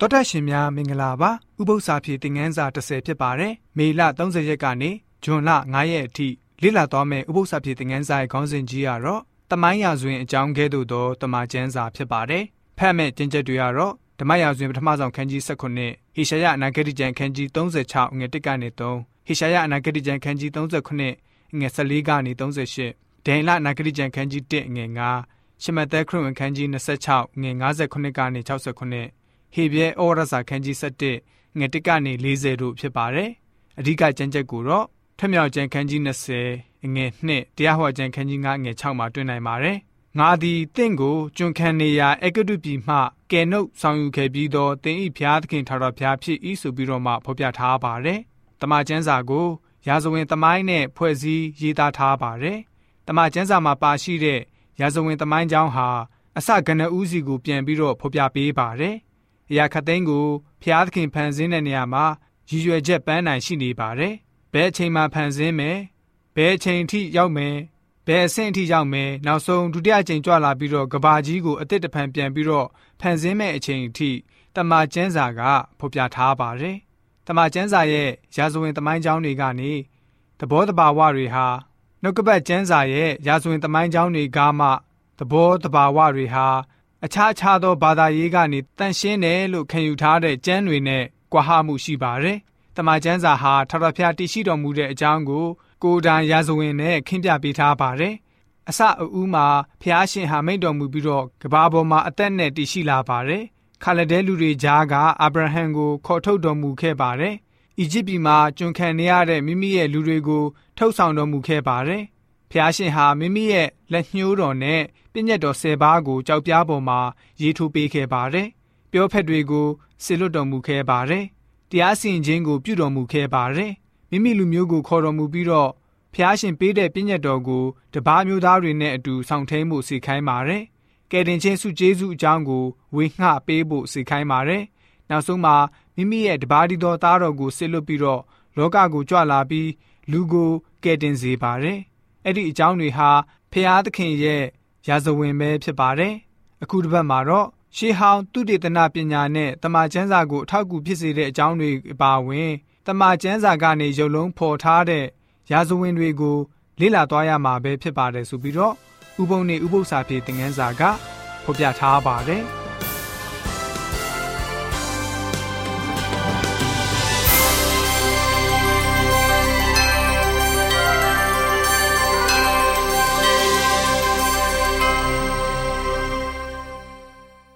တော်တက်ရှင်များမင်္ဂလာပါဥပု္ပ္ပစာဖြည့်တင်ငန်းစာ30ဖြစ်ပါတယ်မေလ30ရက်ကနေဇွန်လ9ရက်အထိလေ့လာသွားမယ့်ဥပု္ပ္ပစာဖြည့်တင်ငန်းစာရဲ့ခေါင်းစဉ်ကြီးကတော့တမိုင်းရာဇဝင်အကြောင်းကဲ့သို့သောတမန်ကျမ်းစာဖြစ်ပါတယ်ဖတ်မဲ့ကျင့်ချက်တွေကတော့ဓမ္မရာဇဝင်ပထမဆုံးခန်းကြီး19ဟေရှာယအနာဂတိကျမ်းခန်းကြီး36ငွေ1ကနေ3ဟေရှာယအနာဂတိကျမ်းခန်းကြီး39ငွေ14ကနေ38ဒိန်လအနာဂတိကျမ်းခန်းကြီး1ငွေ9ရှမသက်ခရစ်ဝင်ခန်းကြီး26ငွေ59ကနေ69 ဟေဘရဲဩရစာခန်းကြီး7ငွေ1ကနေ40တို့ဖြစ်ပါတယ်။အဓိကကျမ်းချက်ကိုတော့ထမြောက်ကျမ်းခန်းကြီး20ငွေ2တရားဟောကျမ်းခန်းကြီး9ငွေ6မှာတွေ့နိုင်ပါတယ်။ငါသည်တင့်ကိုကျွန်ခံနေရာအကတုပြည်မှကယ်နှုတ်ဆောင်ယူခဲ့ပြီးတော့တင်ဤဖျားသခင်ထာတော်ဖျားဖြစ်ဤဆိုပြီးတော့မှဖော်ပြထားပါတယ်။တမန်ကျမ်းစာကိုရာဇဝင်သမိုင်းနဲ့ဖွဲ့စည်းရေးသားထားပါတယ်။တမန်ကျမ်းစာမှာပါရှိတဲ့ရာဇဝင်သမိုင်းကြောင်းဟာအစကနဦးစီကိုပြန်ပြီးတော့ဖော်ပြပေးပါတယ်။ အရာခသိန်းကိုဖျားသခင်ဖန်ဆင်းတဲ့နေရာမှာရည်ရွယ်ချက်ပန်းနိုင်ရှိနေပါတယ်။ဘယ်အချိန်မှဖန်ဆင်းမယ်။ဘယ်အချိန်ထိရောက်မယ်။ဘယ်အဆင့်အထိရောက်မယ်။နောက်ဆုံးဒုတိယအချိန်ကြွလာပြီးတော့ကဘာကြီးကိုအစ်စ်တဖန်ပြန်ပြီးတော့ဖန်ဆင်းမဲ့အချိန်အထိတမန်ကျမ်းစာကဖော်ပြထားပါတယ်။တမန်ကျမ်းစာရဲ့ရာဇဝင်သမိုင်းကြောင်းတွေကနေသဘောတဘာဝတွေဟာနှုတ်ကပတ်ကျမ်းစာရဲ့ရာဇဝင်သမိုင်းကြောင်းတွေကမှသဘောတဘာဝတွေဟာ အခြားအခြားသောဘာသာရေးကနေတန်ရှင်းတယ်လို့ခံယူထားတဲ့ကျမ်းတွေနဲ့ကွာဟမှုရှိပါတယ်။တမန်ကျမ်းစာဟာထထဖျားတည်ရှိတော်မူတဲ့အကြောင်းကိုကိုယ်တိုင်ရာဇဝင်နဲ့ခင်းပြပေးထားပါတယ်။အစအဦးမှာဖျားရှင်ဟာမိန့်တော်မူပြီးတော့ကဘာပေါ်မှာအသက်နဲ့တည်ရှိလာပါတယ်။ခါလဒဲလူတွေကြားကအာဗြဟံကိုခေါ်ထုတ်တော်မူခဲ့ပါတယ်။အီဂျစ်ပြည်မှာကျွန်ခံနေရတဲ့မိမိရဲ့လူတွေကိုထုတ်ဆောင်တော်မူခဲ့ပါတယ်။ ဖျားရှင်ဟာမိမိရဲ့လက်ညှိုးတော်နဲ့ပြည့်ညတ်တော်၁၀ပါးကိုကြောက်ပြားပေါ်မှာရေးထိုးပေးခဲ့ပါတယ်။ပြောဖက်တွေကိုဆေလွတ်တော်မူခဲ့ပါတယ်။တရားစီရင်ခြင်းကိုပြုတော်မူခဲ့ပါတယ်။မိမိလူမျိုးကိုခေါ်တော်မူပြီးတော့ဖျားရှင်ပေးတဲ့ပြည့်ညတ်တော်ကိုတပားမျိုးသားတွေနဲ့အတူဆောင်ထိန်မှုစီခိုင်းပါတယ်။ကယ်တင်ခြင်းစုကျေးဇူးအကြောင်းကိုဝေငှပေးဖို့စီခိုင်းပါတယ်။နောက်ဆုံးမှာမိမိရဲ့တပားဒီတော်သားတော်ကိုဆေလွတ်ပြီးတော့လောကကိုကြွလာပြီးလူကိုကယ်တင်စေပါတယ်။ အဲ့ဒီအကြောင်းတွေဟာဖျားသခင်ရဲ့ရာဇဝင်ပဲဖြစ်ပါတယ်။အခုတစ်ပတ်မှာတော့ရှေးဟောင်းသူတေသနပညာနဲ့တမန်ကျမ်းစာကိုအထောက်အကူဖြစ်စေတဲ့အကြောင်းတွေပါဝင်တမန်ကျမ်းစာကနေရုပ်လုံးဖော်ထားတဲ့ရာဇဝင်တွေကိုလေ့လာသွားရမှာပဲဖြစ်ပါတယ်ဆိုပြီးတော့ဥပုံနေဥပု္ပ္ပစာပြေသင်ခန်းစာကဖော်ပြထားပါတယ်။